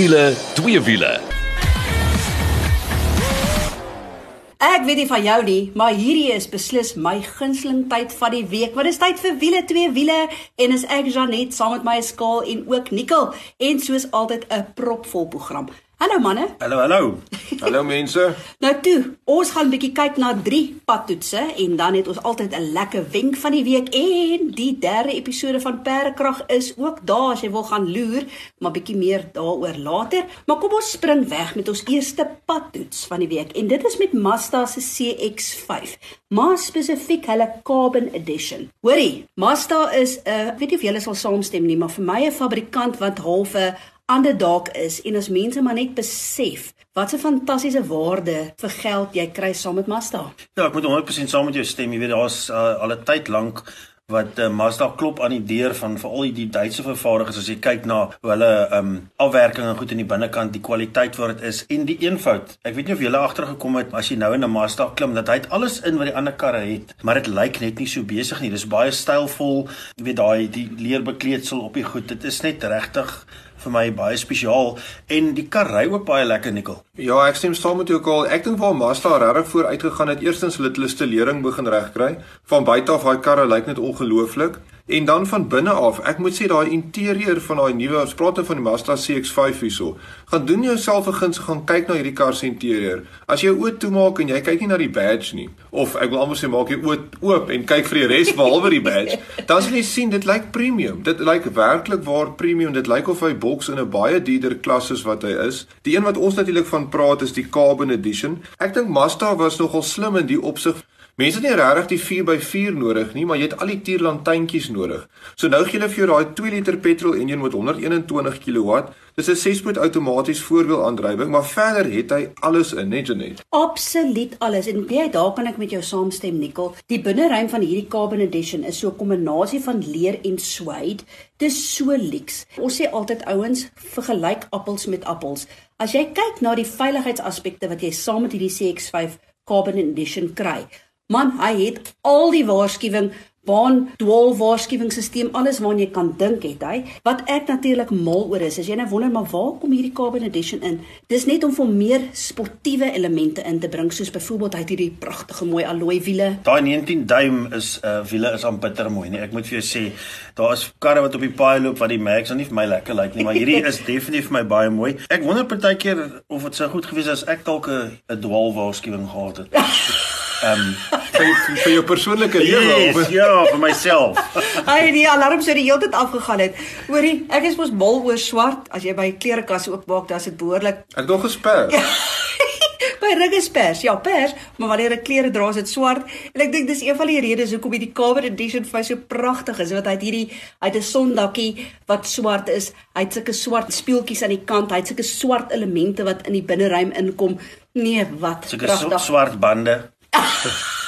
wiele, twee wiele. Ek weet nie van jou nie, maar hierdie is beslis my gunsteling tyd van die week. Want dit is tyd vir wiele twee wiele en is ek Janet saam met my skaal en ook Nikkel en soos altyd 'n propvol program. Hallo manne. Hallo, hallo. Hallo mense. Nou toe, ons gaan 'n bietjie kyk na drie padtoetse en dan het ons altyd 'n lekker wenk van die week en die derde episode van Perdekrag is ook daar as jy wil gaan loer, maar bietjie meer daaroor later. Maar kom ons spring weg met ons eerste padtoets van die week en dit is met Mazda se CX-5, maar spesifiek hulle Carbon Edition. Hoorie, Mazda is 'n uh, weet nie of julle sal saamstem nie, maar vir my 'n fabrikant wat half 'n ander dalk is en as mense maar net besef wat 'n fantastiese waarde vir geld jy kry saam met Mazda. Ja, ek moet 100% saam met jou stem. Jy weet daar's uh, al 'n tyd lank wat uh, Mazda klop aan die deur van veral die Duitse vervaardigers as jy kyk na hoe hulle um afwerking en goed in die binnekant, die kwaliteit wat dit is en die eenvoud. Ek weet nie of jy al agtergekom het as jy nou in 'n Mazda klim dat hy het alles in wat die ander karre het, maar dit lyk net nie so besig nie. Dis baie stylvol. Jy weet daai die leerbekleedsel op die goed. Dit is net regtig vir my baie spesiaal en die kar ry ook baie lekker nikkel. Ja, ek stem saam met jou al. Ek dink waar Mazda regtig voor uitgegaan het, eerstens hulle het hulle stelering begin regkry. Van buite af daai karre lyk net ongelooflik. En dan van binne af, ek moet sê daai interieur van daai nuwe, ons praat nou van die Mazda CX-5 hierso. Gaan doen jouself 'n guns gaan kyk na hierdie kar se interieur. As jy oop toemaak en jy kyk nie na die badge nie, of ek wil amper sê maak jy oop oop en kyk vir die res behalwe die badge, dan sal jy sien dit lyk premium. Dit lyk werklik waar premium. Dit lyk of hy boks in 'n baie duurder klas soos wat hy is. Die een wat ons natuurlik van praat is die Carbon Edition. Ek dink Mazda was nogal slim in die opsig Mense het nie regtig die 4x4 nodig nie, maar jy het al die tierlantuintjies nodig. So nou gee hulle vir jou daai 2 liter petrol enjin met 121 kW. Dis 'n 6-spoed outomaties voorwielaandrywing, maar verder het hy alles in, net net. Absoluut alles. En jy, daar kan ek met jou saamstem, Nikkel. Die binneruim van hierdie Carbon Edition is so 'n kombinasie van leer en suede. Dis so lyks. Ons sê altyd ouens, vergelyk appels met appels. As jy kyk na die veiligheidsaspekte wat jy saam met hierdie CX-5 Carbon Edition kry, Man, hy het al die waarskuwing, baan, dwaal waarskuwingsstelsel, alles waarna jy kan dink het hy. Wat ek natuurlik mal oor is, as jy nou wonder maar waar kom hierdie Carbon Edition in? Dis net om vir meer sportiewe elemente in te bring, soos byvoorbeeld hy het hierdie pragtige mooi alloy wiele. Daai 19 duim is uh, wiele is aan bitter mooi, nee. Ek moet vir jou sê, daar is karre wat op die paai loop wat die Max nie vir my lekker lyk nie, maar hierdie is definitief vir my baie mooi. Ek wonder partykeer of dit sou goed gewees het as ek dalk 'n dwaal waarskuwing gehad het. Ehm um, vir vir jou persoonlike lewe yes, of ja, vir myself. Hy die alarm sou die hele tyd afgegaan het. Hoorie, ek is mos mal oor swart. As jy by klerekas ook maak, dan is dit behoorlik. Ek dog gespers. by ringe pers. Ja, pers, maar wanneer ek klere dra, is dit swart. En ek dink dis een van die redes hoekom hierdie Carbon Edition vir my so pragtig is, want hy het hierdie hy het 'n sondakkie wat swart is. Hy het sulke swart speeltjies aan die kant. Hy het sulke swart elemente wat in die binneruim inkom. Nee, wat? Sulke swart bande.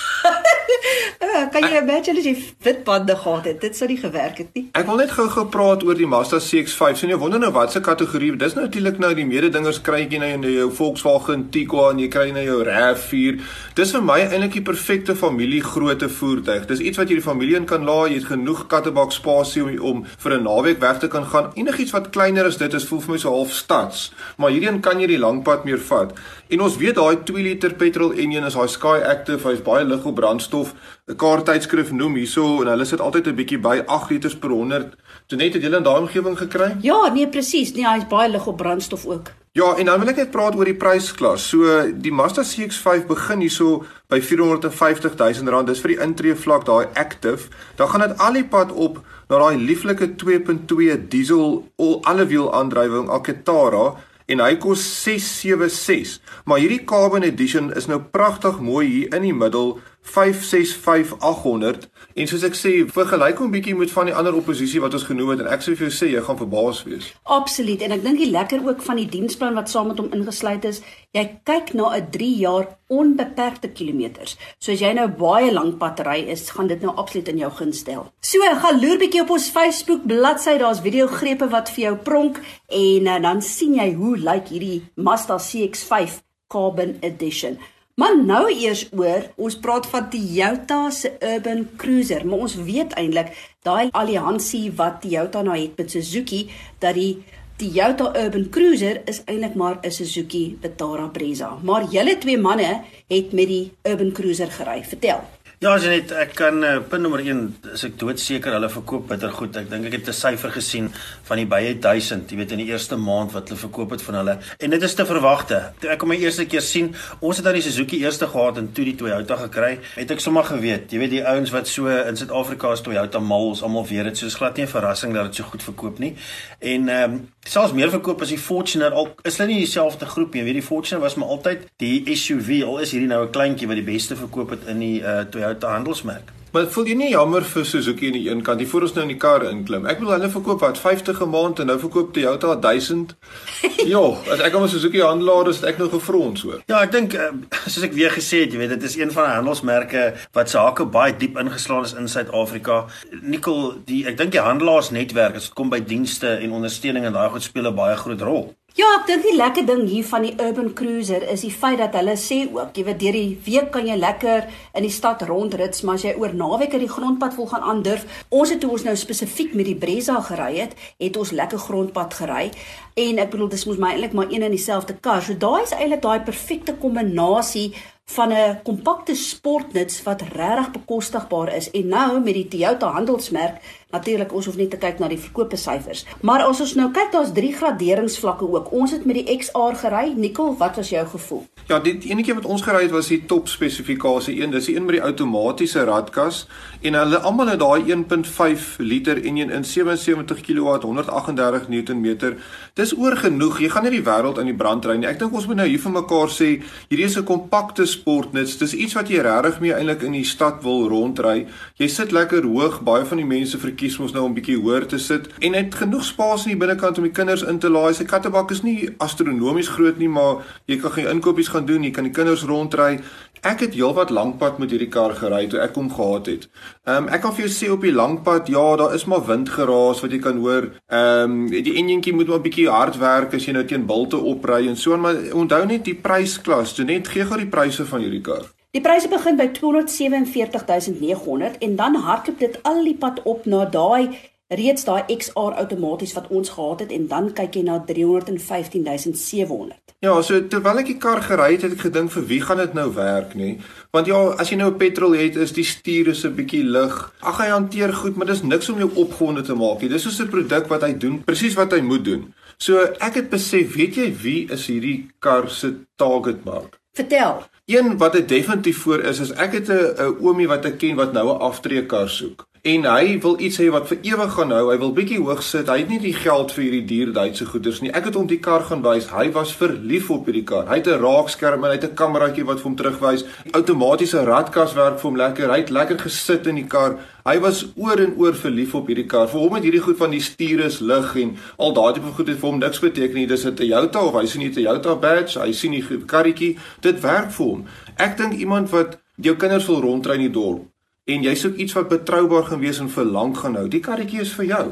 Uh, kan jy imagine as jy witbande gehad het? Dit sou nie gewerk het nie. Ek wil net gou gepraat oor die Mazda CX-5. Sien jy wonder nou watse kategorie? Dis natuurlik nou die mededingers kry jy nou in jou Volkswagen Tiguan en jy kry nou jou RAV4. Dis vir my eintlik die perfekte familiegrootte voertuig. Dis iets wat jy die familie in kan laai. Jy het genoeg kattebak spasie om, om vir 'n naweek weg te kan gaan. Enigiets wat kleiner as dit is voel vir my so half stads. Maar hierdie een kan jy die lang pad meer vat. En ons weet daai 2 liter petrol enjin is daai Sky Active, hy's baie lig op brandstof. 'n Kaarttydskrif noem hierso en hulle sit altyd 'n bietjie by 8 liters per 100. Toe net het julle in daai omgewing gekry? Ja, nee presies. Nee, hy's baie lig op brandstof ook. Ja, en dan wil ek net praat oor die prysklas. So die Mazda CX-5 begin hierso by 450 000 rand. Dis vir die intree vlak daai Active. Dan gaan dit al die pad op na daai lieflike 2.2 diesel al alle wiel aandrywing Alcantara en hy kos 676. Maar hierdie Carbon Edition is nou pragtig mooi hier in die middel 565800 en soos ek sê vergelyk hom bietjie met van die ander oppositie wat ons genoem het en ek sou vir jou sê jy gaan verbaas wees. Absoluut en ek dink die lekker ook van die diensplan wat saam met hom ingesluit is, jy kyk na 'n 3 jaar onbeperkte kilometers. So as jy nou baie lank pad ry is, gaan dit nou absoluut in jou gunst stel. So gaan loer bietjie op ons Facebook bladsy, daar's videogrepe wat vir jou pronk en uh, dan sien jy hoe lyk hierdie Mazda CX-5 Carbon Edition. Maar nou eers oor, ons praat van Toyota se Urban Cruiser, maar ons weet eintlik daai alliansie wat Toyota nou het met Suzuki dat die Toyota Urban Cruiser is eintlik maar 'n Suzuki Vitara Brezza. Maar julle twee manne het met die Urban Cruiser gery. Vertel. Ja, Janet, ek kan uh, punt nommer 1 is ek doodseker hulle verkoop bitter goed. Ek dink ek het 'n syfer gesien van die baie 1000, jy weet in die eerste maand wat hulle verkoop het van hulle. En dit is te verwagte. Toe ek hom my eerste keer sien, ons het dan die Suzuki eerste gehad en toe die Toyota gekry, het ek sommer geweet, jy weet die ouens wat so in Suid-Afrika is Toyota mal, ons almal weet dit, so is glad nie 'n verrassing dat dit so goed verkoop nie. En ehm um, selfs meer verkoop as die Fortuner al is hulle nie dieselfde groep nie. Weet die Fortuner was maar altyd die SUV, al is hierdie nou 'n kleintjie wat die beste verkoop het in die uh, Toyota handelsmerk. Maar voel jy nie jammer vir Suzuki aan die een kant, die voor ons nou in die kar inklim. Ek bedoel hulle verkoop wat 50 'n maand en nou verkoop Toyota 1000. ja, as ek aan 'n Suzuki handelaar is, het ek nou gefrons hoor. Ja, ek dink uh, soos ek weer gesê het, jy weet, dit is een van die handelsmerke wat se hake baie diep ingeslaan is in Suid-Afrika. Nicole, die ek dink die handelaars-netwerk as dit kom by dienste en ondersteuning en daai goed speel 'n baie groot rol. Ja, ek dink die lekker ding hier van die Urban Cruiser is die feit dat hulle sê ook, jy weet deur die week kan jy lekker in die stad rondrits, maar as jy oor naweek uit die grondpad wil gaan aandurf, ons het toe ons nou spesifiek met die Brezza gery het, het ons lekker grondpad gery en ek bedoel dis mos my eintlik maar een en dieselfde kar. So daai is eintlik daai perfekte kombinasie van 'n kompakte sportnuts wat regtig bekostigbaar is en nou met die Toyota handelsmerk natuurlik ons hoef net te kyk na die verkope syfers. Maar as ons nou kyk daar's drie graderingsvlakke ook. Ons het met die XR gery. Nicole wat was jou gevoel? Ja die enetjie wat ons gery het was die top spesifikasie een. Dis die een met die outomatiese radkas en hulle almal het daai 1.5 liter enjin in 77 kW 138 Nm dis oor genoeg jy gaan nie die wêreld in die brand ry nie. Ek dink ons moet nou hier vir mekaar sê hierdie is 'n kompakte sportnuts. Dis iets wat jy regtig mee eintlik in die stad wil rondry. Jy sit lekker hoog. Baie van die mense verkies mos nou om bietjie hoër te sit en het genoeg spasie in die binnekant om die kinders in te laai. Sy kattebak is nie astronomies groot nie, maar jy kan geen inkopies gaan doen. Jy kan die kinders rondry. Ek het heelwat lankpad met hierdie kar gery toe ek hom gehad het. Ehm um, ek kan vir jou sê op die lankpad, ja, daar is maar windgeraas wat jy kan hoor. Ehm um, die enjintjie moet maar bietjie hard werk as jy nou teen bilte opry en so, maar onthou net die prysklas. Jy net gee gou die pryse van hierdie kar. Die pryse begin by 247900 en dan hardloop dit al die pad op na daai reeds daai XR outomaties wat ons gehad het en dan kyk jy na 315700. Ja, so terwyl ek die kar gery het, het ek gedink vir wie gaan dit nou werk, nê? Want ja, as jy nou 'n petrol het, is die stuur is 'n bietjie lig. Ag hy hanteer goed, maar dis niks om jou opgewonde te maak nie. Dis soos 'n produk wat hy doen, presies wat hy moet doen. So ek het besef, weet jy wie is hierdie kar se target mark? Vertel. Een wat dit definitief voor is, is ek het 'n oomie wat ek ken wat nou 'n aftreekar soek. En hy wil iets hê wat vir ewig gaan hou. Hy wil bietjie hoog sit. Hy het nie die geld vir hierdie duur Duitse goederes nie. Ek het hom die kar gaan wys. Hy was verlief op hierdie kar. Hy het 'n raakskerm en hy het 'n kameraatjie wat vir hom terugwys. Outomatiese radkas werk vir hom lekker. Hy het lekker gesit in die kar. Hy was oor en oor verlief op hierdie kar. Vir hom het hierdie goed van die stuur is lig en al daardie tipe goed het vir hom niks beteken nie. Dis 'n Toyota of hy sien 'n Toyota badge. Hy sien nie karretjie. Dit werk vir hom. Ek dink iemand wat jou kinders wil rondry in die dorp en jy soek iets wat betroubaar gaan wees en vir lank gaan hou. Die karretjie is vir jou.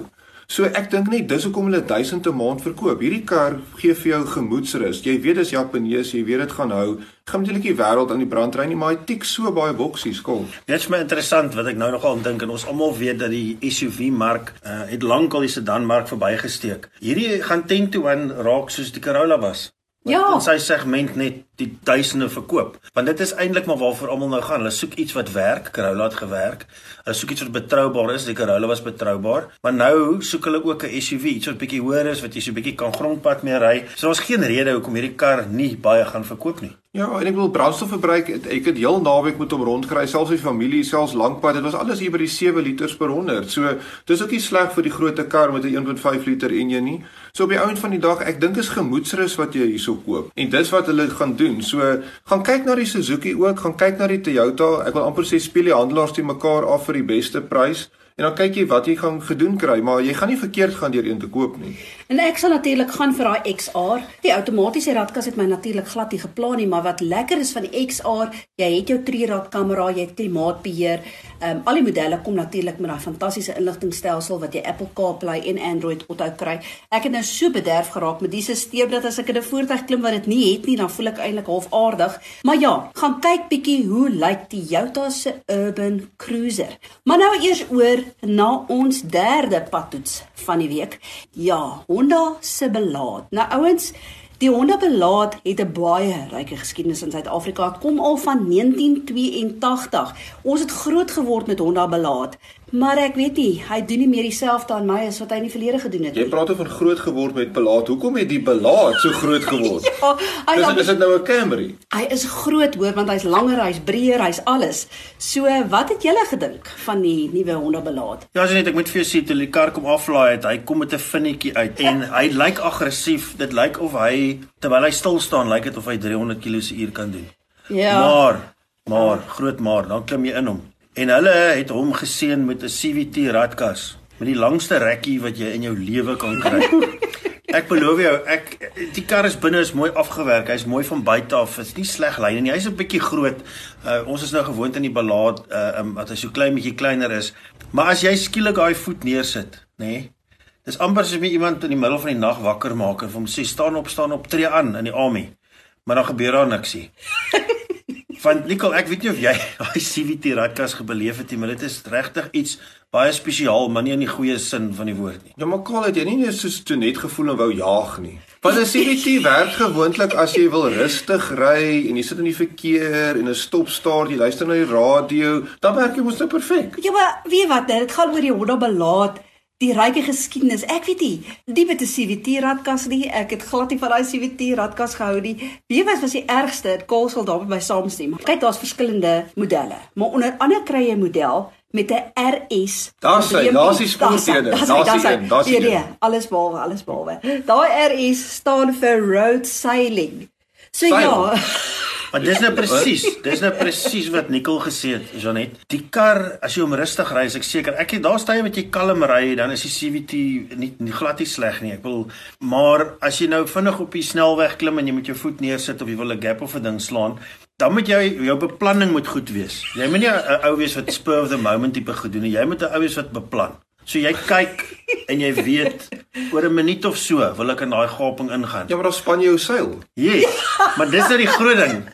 So ek dink net dis hoekom hulle 1000 'n maand verkoop. Hierdie kar gee vir jou gemoedsrus. Jy weet dis Japanees, jy weet dit gaan hou. Gaan natuurlik die wêreld aan die brand ry nie, maar hy tik so baie boksies kom. Dit is my interessant wat ek nou nogal dink en ons almal weet dat die SUV mark uh, het lankal die sedan mark verbygesteek. Hierdie gaan 10 to 1 raak soos die Corolla was. Ja. In sy segment net die duisende verkoop. Want dit is eintlik maar waarvoor almal nou gaan. Hulle soek iets wat werk. Corolla het gewerk. Hulle soek iets wat betroubaar is. Die Corolla was betroubaar. Maar nou soek hulle ook 'n SUV, iets wat bietjie hoër is, wat jy so bietjie kan grondpad mee ry. So daar's geen rede hoekom hierdie kar nie baie gaan verkoop nie. Ja, en ek wil brandstofverbruik, ek het heel naweek met hom rondgery, selfs die familie, selfs lankpad. Dit was alles hier by die 7 liters per 100. So, dis ook nie sleg vir die groot kar met 'n 1.5 liter enjin nie. So op die ount van die dag, ek dink is gemoedsrus wat jy hierso koop. En dis wat hulle gaan doen. So, gaan kyk na die Suzuki ook, gaan kyk na die Toyota. Ek wil amper sê speel die handelaars te mekaar af vir die beste prys. En dan kyk jy wat jy gaan gedoen kry, maar jy gaan nie verkeerd gaan deur een te koop nie. En ek sal natuurlik gaan vir daai XR. Die outomatiese radkas het my natuurlik glad nie geplan nie, maar wat lekker is van die XR, jy het jou trierad kamera, jy het klimaatbeheer. Ehm um, al die modelle kom natuurlik met daai fantastiese inligtingstelsel wat jy Apple CarPlay en Android Auto kry. Ek het nou so bederf geraak met die stelsel dat as ek in 'n voertuig klim wat dit nie het nie, dan voel ek eintlik half aardig. Maar ja, gaan kyk bietjie hoe lyk die Toyota se Urban Cruiser. Maar nou eers oor na ons derde padtoets van die week. Ja, Honda se belaat. Nou ouens, Die Honda belaat het 'n baie ryk geskiedenis in Suid-Afrika. Kom al van 1982. Ons het groot geword met Honda belaat. Maar ek weet nie, hy doen nie meer dieselfde aan my as wat hy in die verlede gedoen het nie. Jy praat oor groot geword met belaat. Hoekom het die belaat so groot geword? ja, hy is, is dit nou 'n Camry? Hy is groot hoor want hy's langer, hy's breër, hy's alles. So, wat het julle gedink van die nuwe Honda belaat? Ja, as net ek moet vir jou sê toe die kar kom aflaai het, hy kom met 'n vinnetjie uit en hy lyk aggressief. Dit lyk of hy terwyl hy stil staan, lyk dit of hy 300 km/h kan doen. Ja. Maar, maar, groot maar, dan klim jy in hom. En hulle het hom geseën met 'n CVT radkas met die langste rekkie wat jy in jou lewe kan kry. Ek beloof jou, ek die kar is binne is mooi afgewerk. Hy's mooi van buite af. Dit's nie sleg lyne nie. Hy's 'n bietjie groot. Uh, ons is nou gewoond aan die belaat uh um, wat hy so klein bietjie kleiner is. Maar as jy skielik daai voet neersit, nê? Nee, Dis amper soos jy iemand in die middel van die nag wakker maak en hom sê staan op, staan op, tree aan in die army. Maar dan gebeur daar niks nie. Van Nicole, ek weet nie of jy daai CVT radkas gebeleef het nie, maar dit is regtig iets baie spesiaal, maar nie in die goeie sin van die woord nie. Ja, maar Karl, het jy nie net soos toe net gevoel en wou jaag nie? Want 'n CVT werk gewoonlik as jy wil rustig ry en jy sit in die verkeer en 'n stopstaart, jy luister na die radio, dan werk jy mos nou perfek. Ja, maar weet wat, dit gaan oor die Honda belaat die ryke geskiedenis. Ek weet nie, die met 'n CVT radkas nie. Ek het glad nie van daai CVT radkas gehou nie. Wie was was die ergste? Dit kosel daar by saamstem. Kyk, daar's verskillende modelle, maar onder andere kry jy 'n model met 'n RS. Daar's hy, daar's die spoorstede. Daar's hy, daar's hy. Ja, alles behalwe, alles behalwe. Daai RS staan vir road sailing. So Sail. ja. Maar dis nou presies, dis nou presies wat Nicole gesê het, Janet. Die kar, as jy hom rustig ry, is ek seker, ek het daar staan met jy kalm ry, dan is die CVT nie, nie glad nie sleg nie. Ek wil maar as jy nou vinnig op die snelweg klim en jy moet jou voet neersit of jy wil 'n gap of 'n ding slaan, dan moet jy jou beplanning moet goed wees. Jy moet nie 'n ou wees wat spur of the moment tipe gedoen nie. Jy moet 'n ou wees wat beplan. So jy kyk en jy weet oor 'n minuut of so wil ek in daai gaping ingaan. Ja, maar dan span jy jou seil. Ja. Yes, maar dis nou die groot ding.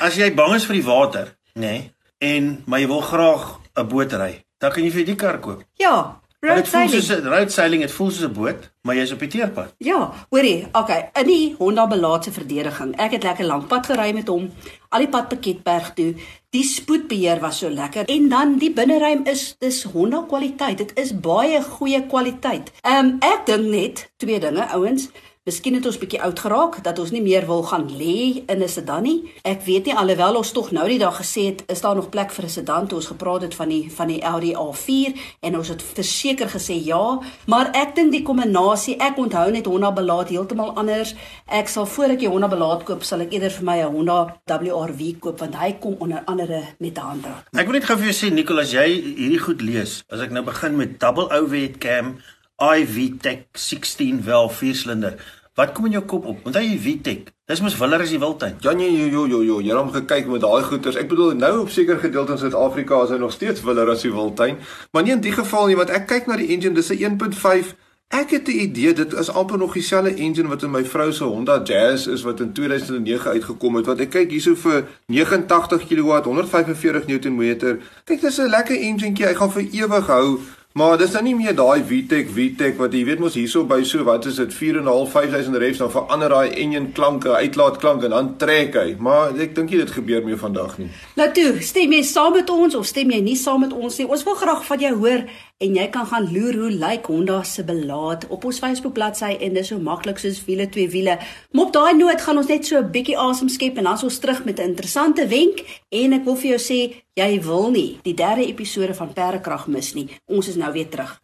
As jy bang is vir die water, nê, nee, en maar jy wil graag 'n boot ry, dan kan jy vir die kar koop. Ja, Road sailing. Dit road sailing, dit voel soos 'n boot, maar jy's op die teerpad. Ja, hoorie, okay, in die Honda belaatse verdediging. Ek het lekker lank pad gery met hom, al die pad Pakketberg toe. Die spoedbeheer was so lekker en dan die binneruim is dis Honda kwaliteit. Dit is baie goeie kwaliteit. Ehm um, ek dink net twee dinge, ouens. Miskien het ons bietjie oud geraak dat ons nie meer wil gaan lê in 'n sedan nie. Ek weet nie alhoewel ons tog nou die dag gesê het is daar nog plek vir 'n sedan toe ons gepraat het van die van die Audi A4 en ons het verseker gesê ja, maar ek dink die kombinasie, ek onthou net Honda belaat heeltemal anders. Ek sal voor ek 'n Honda belaat koop, sal ek eerder vir my 'n Honda WRV koop want hy kom onder andere met 'n handdraad. Ek wil net gou vir jou sê Nicolas, jy hierdie goed lees. As ek nou begin met double overhead cam iVTEC 16 wel viersilinder. Wat kom in jou kop op? Onthou jy VTEC? Dis mos willer as die wildtuin. Ja nee, jo jo jo jo, jy het hom gekyk met daai goeters. Ek bedoel nou op sekere gedeeltes in Suid-Afrika is hy nog steeds willer as die wildtuin. Maar nie in die geval nie, want ek kyk na die engine, dis 'n 1.5 Ek het 'n idee dit is amper nog dieselfde engine wat in my vrou se Honda Jazz is wat in 2009 uitgekom het. Want ek kyk hierso vir 89 kW, 145 Nm. Kyk, dis 'n lekker engineetjie. Hy gaan vir ewig hou. Maar dis nou nie meer daai VTEC VTEC wat jy weet mos hierso by so wat is dit 4.5 5000 revs dan verander daai engine klanke, uitlaat klank en dan trek hy. Maar ek dink nie dit gebeur meer vandag nie. Nou toe, stem jy saam met ons of stem jy nie saam met ons nie? Ons wil graag van jou hoor en jy kan gaan loer hoe lyk Honda se belaat op ons Facebook bladsy en dis so maklik soos wiele twee wiele. Maar op daai noot gaan ons net so 'n bietjie asem skep en dan is ons terug met 'n interessante wenk en ek wil vir jou sê jy wil nie die derde episode van Perdekrag mis nie. Ons is nou weer terug.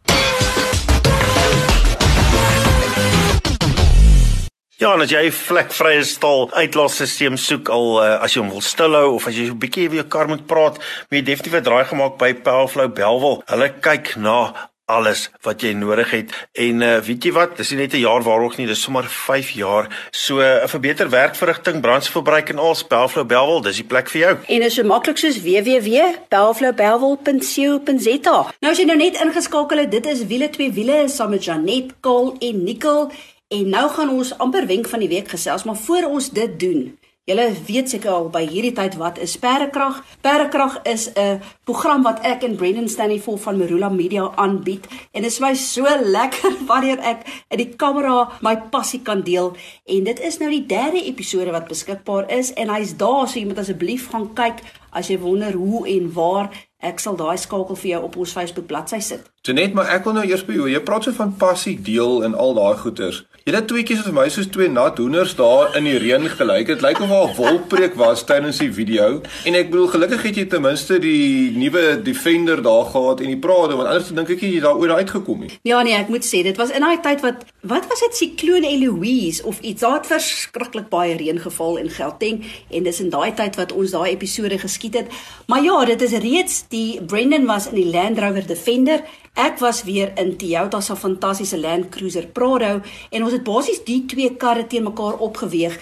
Ja, as jy 'n vlekvrye stal uitlaatstelsel soek al uh, as jy hom wil stilhou of as jy 'n bietjie weer jou kar moet praat, moet jy definitief 'n draai gemaak by Powerflow Belwel. Hulle kyk na alles wat jy nodig het. En uh, weet jy wat? Dis nie net 'n jaar waarog nie dis sommer 5 jaar. So 'n uh, vir beter werkverrigting brandstofverbruik en al Belflow Belwel dis die plek vir jou. En is so maklik soos www.belflowbelwel.co.za nou as jy nou net ingeskakel het dit is wiele twee wiele saam met Janet Kol en Nicole. En nou gaan ons amper wenk van die week gesels, maar voor ons dit doen, Julle weet seker al by hierdie tyd wat is perdekrag. Perdekrag is 'n program wat ek en Brendan Stanley vol van Marula Media aanbied en dit is my so lekker wanneer ek in die kamera my passie kan deel en dit is nou die derde episode wat beskikbaar is en hy's daar so jy moet asseblief gaan kyk as jy wonder hoe en waar Ek sal daai skakel vir jou op ons Facebook bladsy sit. Janet, maar ek wil nou eers by jou. Jy praat so van passie deel en al daai goeters. Tweetjies het vir my soos twee nat hoenders daar in die reën gelyk. Dit lyk of 'n wolpreek was tydens die video. En ek bedoel gelukkig het jy ten minste die nuwe Defender daar gehad en die Prado want anders dink ek jy daar ooit uitgekom het. Ja nee, ek moet sê dit was in daai tyd wat wat was dit sikloon Eloise of iets. Daar het verskriklik baie reën geval in Gauteng en dis in daai tyd wat ons daai episode geskiet het. Maar ja, dit is reeds die Brendan was in die Land Rover Defender Ek was weer in Toyota se fantastiese Land Cruiser Prado en ons het basies die twee karre teen mekaar opgeweeg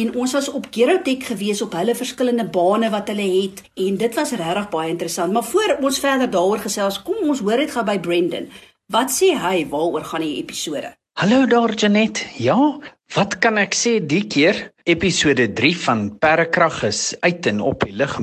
en ons was op Gerotech gewees op hulle verskillende bane wat hulle het en dit was regtig baie interessant. Maar voor ons verder daaroor gesels, kom ons hoor dit gou by Brendan. Wat sê hy waaroor gaan die episode? Hallo daar Janet. Ja, wat kan ek sê die keer? Episode 3 van Perrekrag is uit en op die lug.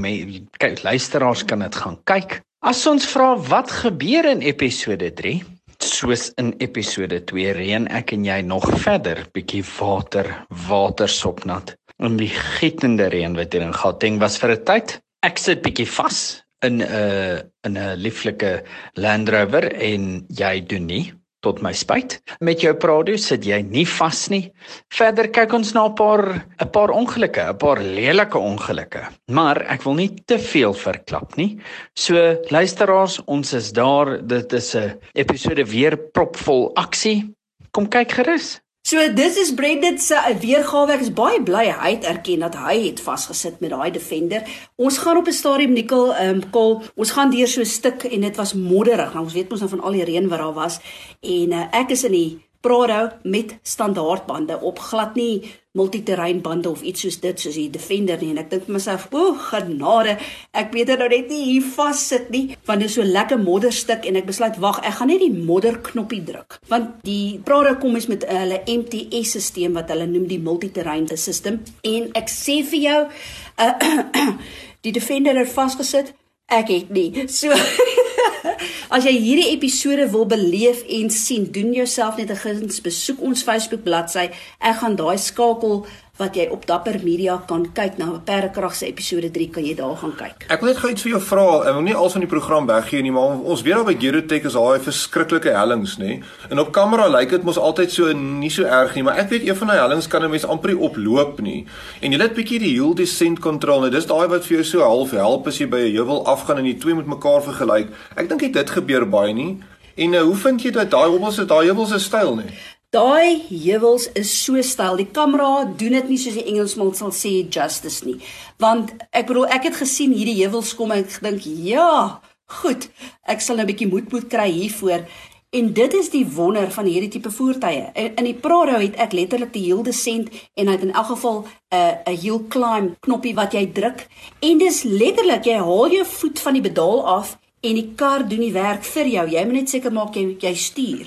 Kyk, luisteraars kan dit gaan kyk. As ons vra wat gebeur in episode 3, soos in episode 2 reën ek en jy nog verder bietjie water, watersopnat. En die gietende reën wat hier in Gauteng was vir 'n tyd. Ek sit bietjie vas in 'n in 'n lieflike Land Rover en jy doen nie tot my spyt. Met jou Prado sit jy nie vas nie. Verder kyk ons na 'n paar 'n paar ongelukke, 'n paar lelike ongelukke. Maar ek wil nie te veel verklap nie. So luisteraars, ons is daar. Dit is 'n episode weer propvol aksie. Kom kyk gerus. So dis is Brendan se weergawe. Ek is baie bly hy het erken dat hy het vasgesit met daai defender. Ons gaan op 'n stadium nikkel ehm um, kol. Ons gaan deur so 'n stuk en dit was modderig. Nou ons weet mos nou van al die reën wat daar was en uh, ek is in die Prado met standaardbande op. Glad nie multiterrein bande of iets soos dit soos die Defender nie. En ek dink myself o genade. Ek weet nou net nie hier vas sit nie want dit is so lekker modderstuk en ek besluit wag ek gaan net die modder knoppie druk. Want die Prado kom is met hulle MTS stelsel wat hulle noem die multiterrein system. En ek sê vir jou uh, die Defender het vasgesit. Ek het nie. So As jy hierdie episode wil beleef en sien, doen jouself net 'n guns, besoek ons Facebook bladsy. Ek gaan daai skakel wat jy op Dapper Media kan kyk na Perdekrag se episode 3 kan jy daar gaan kyk. Ek wil net gou iets vir jou vra. Ek wil nie al van die program weggee nie, maar ons weet al by Gerotech is daai verskriklike hellings, nê? En op kamera lyk dit mos altyd so nie so erg nie, maar ek weet een van daai hellings kan 'n mens amper oploop nie. En jy het bietjie die hill descent control. Nou dis daai wat vir jou so half help as jy by 'n heuwel afgaan en die twee met mekaar vergelyk. Ek dink dit gebeur baie nie. En uh, hoe vind jy dat daai hobbels is daai heuwels is styl nie? Daai heuwels is so styl. Die kamera doen dit nie soos die Engelsman sal sê justice nie. Want ek bedoel ek het gesien hierdie heuwels kom en ek dink ja, goed. Ek sal nou 'n bietjie moed moet kry hiervoor. En dit is die wonder van hierdie tipe voertuie. In, in die Prado het ek letterlik die hill descent en hy het in elk geval 'n uh, 'n hill climb knoppie wat jy druk en dis letterlik jy haal jou voet van die pedaal af en die kar doen die werk vir jou. Jy moet net seker maak jy jy stuur.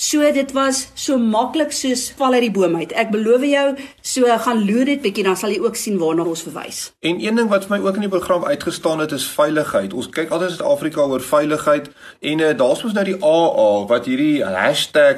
So dit was so maklik soos val uit die boom uit. Ek beloof jou, so gaan loer dit bietjie dan sal jy ook sien waarna ons verwys. En een ding wat vir my ook in die program uitgestaan het is veiligheid. Ons kyk altyd in Suid-Afrika oor veiligheid en uh, daar's mos nou die AA wat hierdie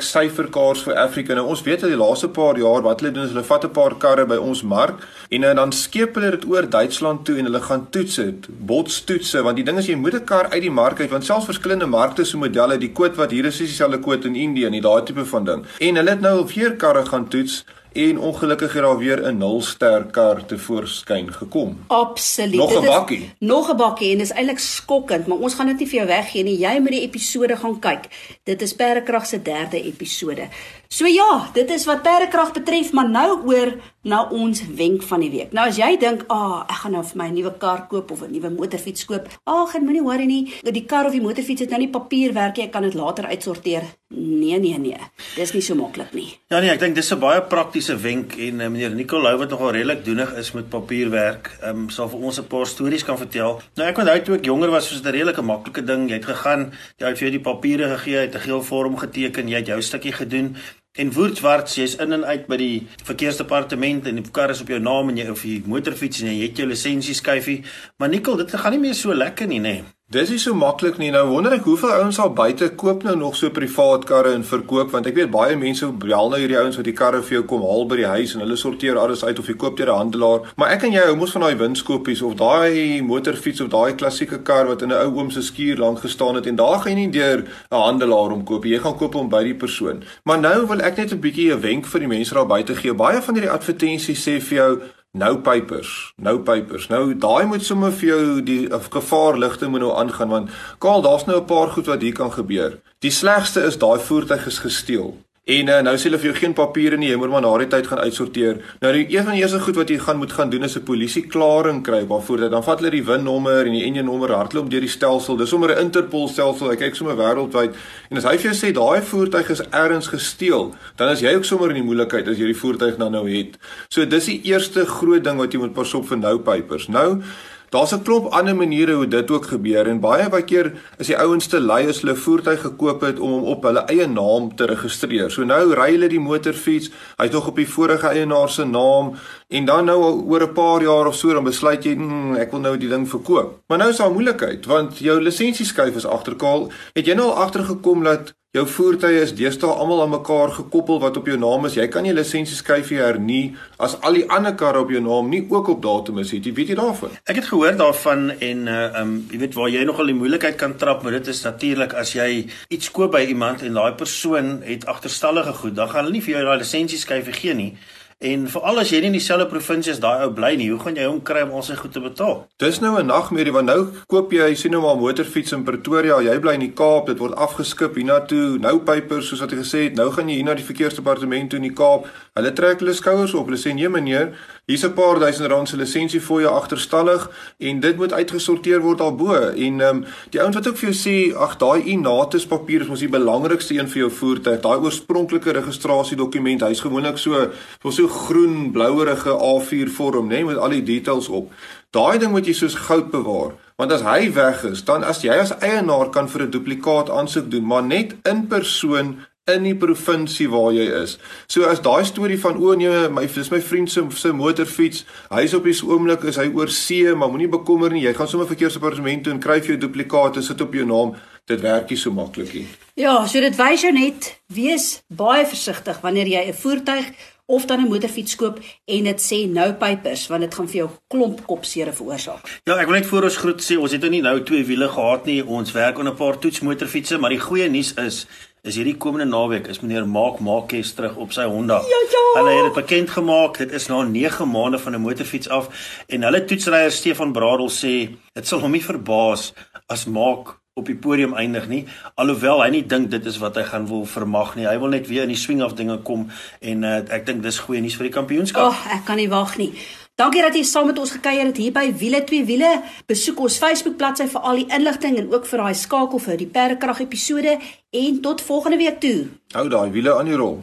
#syferkaars vir Afrika. Nou ons weet al die laaste paar jaar wat hulle doen is hulle vat 'n paar karre by ons mark en uh, dan skeep hulle dit oor Duitsland toe en hulle gaan toets dit, botstoetse want die ding is jy moet 'n kar uit die mark uit want selfs verskillende markte se modelle, die koot wat hier is is dieselfde koot in Indië en daai tipe van ding. En hulle het nou weer karre gaan toets en ongelukkig het daar weer 'n nulster kar te voorskyn gekom. Absoluut. Nog 'n bakkie. Nog 'n bakkie en is eintlik skokkend, maar ons gaan dit nie vir jou weggee nie. Jy moet die episode gaan kyk. Dit is Perdekrag se derde episode. So ja, dit is wat Perdekrag betref, maar nou oor na ons wenk van die week. Nou as jy dink, "Ag, oh, ek gaan nou vir my 'n nuwe kar koop of 'n nuwe motorfiets koop." Ag, oh, moenie worry nie. Die kar of die motorfiets het nou nie papierwerk nie. Ek kan dit later uitsorteer. Nee, nee, nee. Dis nie so maklik nie. Ja nee, ek dink dis 'n baie praktiese wenk en uh, meneer Nicolou wat nogal redelik doenig is met papierwerk, ehm um, sal vir ons 'n paar stories kan vertel. Nou ek onthou toe ek jonger was, was dit 'n redelike maklike ding. Jy het gegaan, jy het vir jou die papiere gegee, jy het 'n geel vorm geteken, jy het jou stukkie gedoen En woordswarts, jy's in en uit by die verkeersdepartement en die kar is op jou naam en jy of jy motorfiets en jy het jou lisensie skyfie. Maar Nikkel, dit gaan nie meer so lekker nie, nê? Nee. Dis is so maklik nie. Nou wonder ek hoeveel ouens al buite koop nou nog so privaat karre en verkoop want ek weet baie mense bel nou hierdie ouens wat die karre vir jou kom haal by die huis en hulle sorteer alles uit of jy koop deur 'n handelaar. Maar ek en jy hou mos van daai winskoopies of daai motorfiets of daai klassieke kar wat in 'n ou oom se skuur lank gestaan het en daar gaan jy nie deur 'n handelaar om koop. Jy gaan koop hom by die persoon. Maar nou wil ek net 'n bietjie 'n wenk vir die mense daar buite gee. Baie van hierdie advertensies sê vir jou nou papers, nou papers. Nou daai moet sommer vir jou die gevaarligte moet nou aangaan want Kaal, daar's nou 'n paar goed wat hier kan gebeur. Die slegste is daai voertuig is gesteel. En uh, nou sê hulle vir jou geen papiere nie, jy moet maar na die tyd gaan uitsorteer. Nou die een van die eerste goed wat jy gaan moet gaan doen is 'n polisie klaring kry waarvoor dit dan vat hulle die WIN-nommer en die enjinnommer hardloop deur die stelsel. Dis sommer 'n Interpol stelsel. Ek kyk sommer wêreldwyd. En as hy vir jou sê daai voertuig is ergens gesteel, dan is jy ook sommer in die moeilikheid as jy die voertuig dan nou het. So dis die eerste groot ding wat jy moet pas op vir nou papers. Nou Daar's 'n klomp ander maniere hoe dit ook gebeur en baie baie keer is die ouens te lui as hulle voertuig gekoop het om hom op hulle eie naam te registreer. So nou ry hulle die motorfiets, hy's nog op die vorige eienaar se naam en dan nou oor 'n paar jaar of so dan besluit jy, mm, ek wil nou die ding verkoop. Maar nou is daar 'n moeilikheid want jou lisensieskyf is agterkaal. Het jy nou al agtergekom dat Jou voertuie is deesdae almal aan mekaar gekoppel wat op jou naam is. Jy kan jou lisensieskyfie hernie as al die ander karre op jou naam nie ook op datum is nie. Weet jy daarvan? Ek het gehoor daarvan en uh um jy weet waar jy nogal die moeilikheid kan trap, maar dit is natuurlik as jy iets koop by iemand en daai persoon het agterstallige goed, dan gaan hulle nie vir jou daai lisensieskyfie gee nie. En veral as jy nie in dieselfde provinsie as daai ou bly nie, hoe gaan jy hom kry om al sy goed te betaal? Dis nou 'n nagmerrie want nou koop jy, sien nou maar motorfiets in Pretoria, jy bly in die Kaap, dit word afgeskip hiernatoe, nou papers soos wat jy gesê het, nou gaan jy hier na die verkeersdepartement toe in die Kaap. Hulle trek hulle skouers op. Hulle sê nee meneer, hier's 'n paar duisend rand se lisensie vir jou agterstallig en dit moet uitgesorteer word daarbo. En ehm um, die ouens wat ook vir jou sê, ag daai Inatus papier is mos die belangrikste een vir jou voertuig. Daai oorspronklike registrasiedokument, hy's gewoonlik so so groen blouerige A4 vorm, nê, nee, met al die details op. Daai ding moet jy soos goud bewaar. Want as hy weg is, dan as jy as eienaar kan vir 'n duplikaat aansoek doen, maar net in persoon in die provinsie waar jy is. So as daai storie van o nee, my dis my vriend se se motorfiets, hy's op die oomblik is hy oor see, maar moenie bekommer nie, jy gaan sommer verkeersdepartement toe en kry vir jou duplikate sit op jou naam. Dit werk nie so maklik nie. Ja, so dit wys jou net wees baie versigtig wanneer jy 'n voertuig of dan 'n motorfiets koop en dit sê no papers want dit gaan vir jou klomp kopseere veroorsaak. Ja, ek wil net voor ons groet sê ons het nou nie nou twee wiele gehad nie. Ons werk aan 'n paar toetsmotorfietsse, maar die goeie nuus is is hierdie komende naweek is meneer Maak Maakes terug op sy Honda. Ja, ja. Hulle het dit bekend gemaak. Dit is na 9 maande van 'n motorfiets af en hulle toetsryer Stefan Bradel sê dit sal hom nie verbaas as Maak op die podium eindig nie alhoewel hy nie dink dit is wat hy gaan wil vermag nie hy wil net weer in die swing af dinge kom en uh, ek dink dis goeie nuus vir die kampioenskap oh, ek kan nie wag nie Dankie dat jy saam met ons gekuier het hier by Wiele 2 Wiele. Besoek ons Facebook bladsy vir al die inligting en ook vir daai skakel vir die perdekrag episode en tot volgende week toe. Hou daai wiele aan die rol.